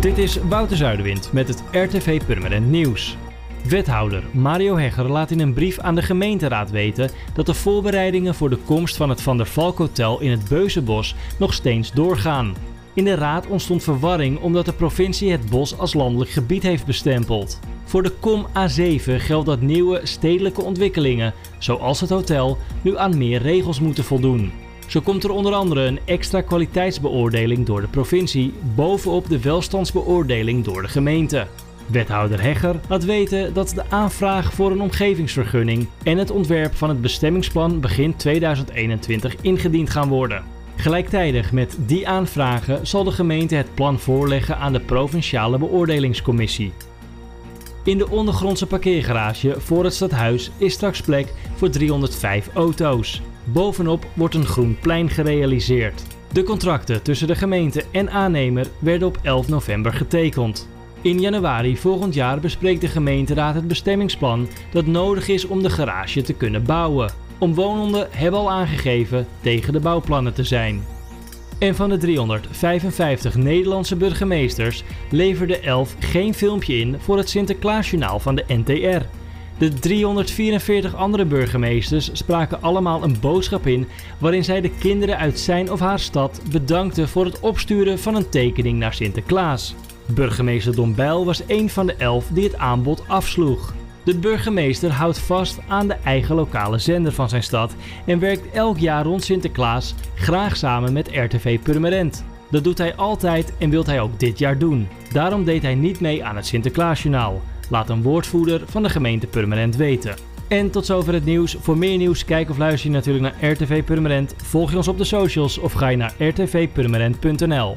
Dit is Wouter Zuiderwind met het RTV Permanent Nieuws. Wethouder Mario Hegger laat in een brief aan de gemeenteraad weten dat de voorbereidingen voor de komst van het Van der Valk Hotel in het Beuzenbos nog steeds doorgaan. In de raad ontstond verwarring omdat de provincie het bos als landelijk gebied heeft bestempeld. Voor de COM A7 geldt dat nieuwe stedelijke ontwikkelingen, zoals het hotel, nu aan meer regels moeten voldoen. Zo komt er onder andere een extra kwaliteitsbeoordeling door de provincie bovenop de welstandsbeoordeling door de gemeente. Wethouder Hegger laat weten dat de aanvraag voor een omgevingsvergunning en het ontwerp van het bestemmingsplan begin 2021 ingediend gaan worden. Gelijktijdig met die aanvragen zal de gemeente het plan voorleggen aan de provinciale beoordelingscommissie. In de ondergrondse parkeergarage voor het stadhuis is straks plek voor 305 auto's. Bovenop wordt een groen plein gerealiseerd. De contracten tussen de gemeente en aannemer werden op 11 november getekend. In januari volgend jaar bespreekt de gemeenteraad het bestemmingsplan dat nodig is om de garage te kunnen bouwen. Omwonenden hebben al aangegeven tegen de bouwplannen te zijn. En van de 355 Nederlandse burgemeesters leverde 11 geen filmpje in voor het Sinterklaasjournaal van de NTR. De 344 andere burgemeesters spraken allemaal een boodschap in waarin zij de kinderen uit zijn of haar stad bedankten voor het opsturen van een tekening naar Sinterklaas. Burgemeester Don Bijl was een van de elf die het aanbod afsloeg. De burgemeester houdt vast aan de eigen lokale zender van zijn stad en werkt elk jaar rond Sinterklaas graag samen met RTV Purmerend. Dat doet hij altijd en wilt hij ook dit jaar doen. Daarom deed hij niet mee aan het Sinterklaasjournaal. Laat een woordvoerder van de gemeente Purmerend weten. En tot zover het nieuws. Voor meer nieuws kijk of luister je natuurlijk naar RTV Purmerend. Volg je ons op de socials of ga je naar rtvpurmerend.nl.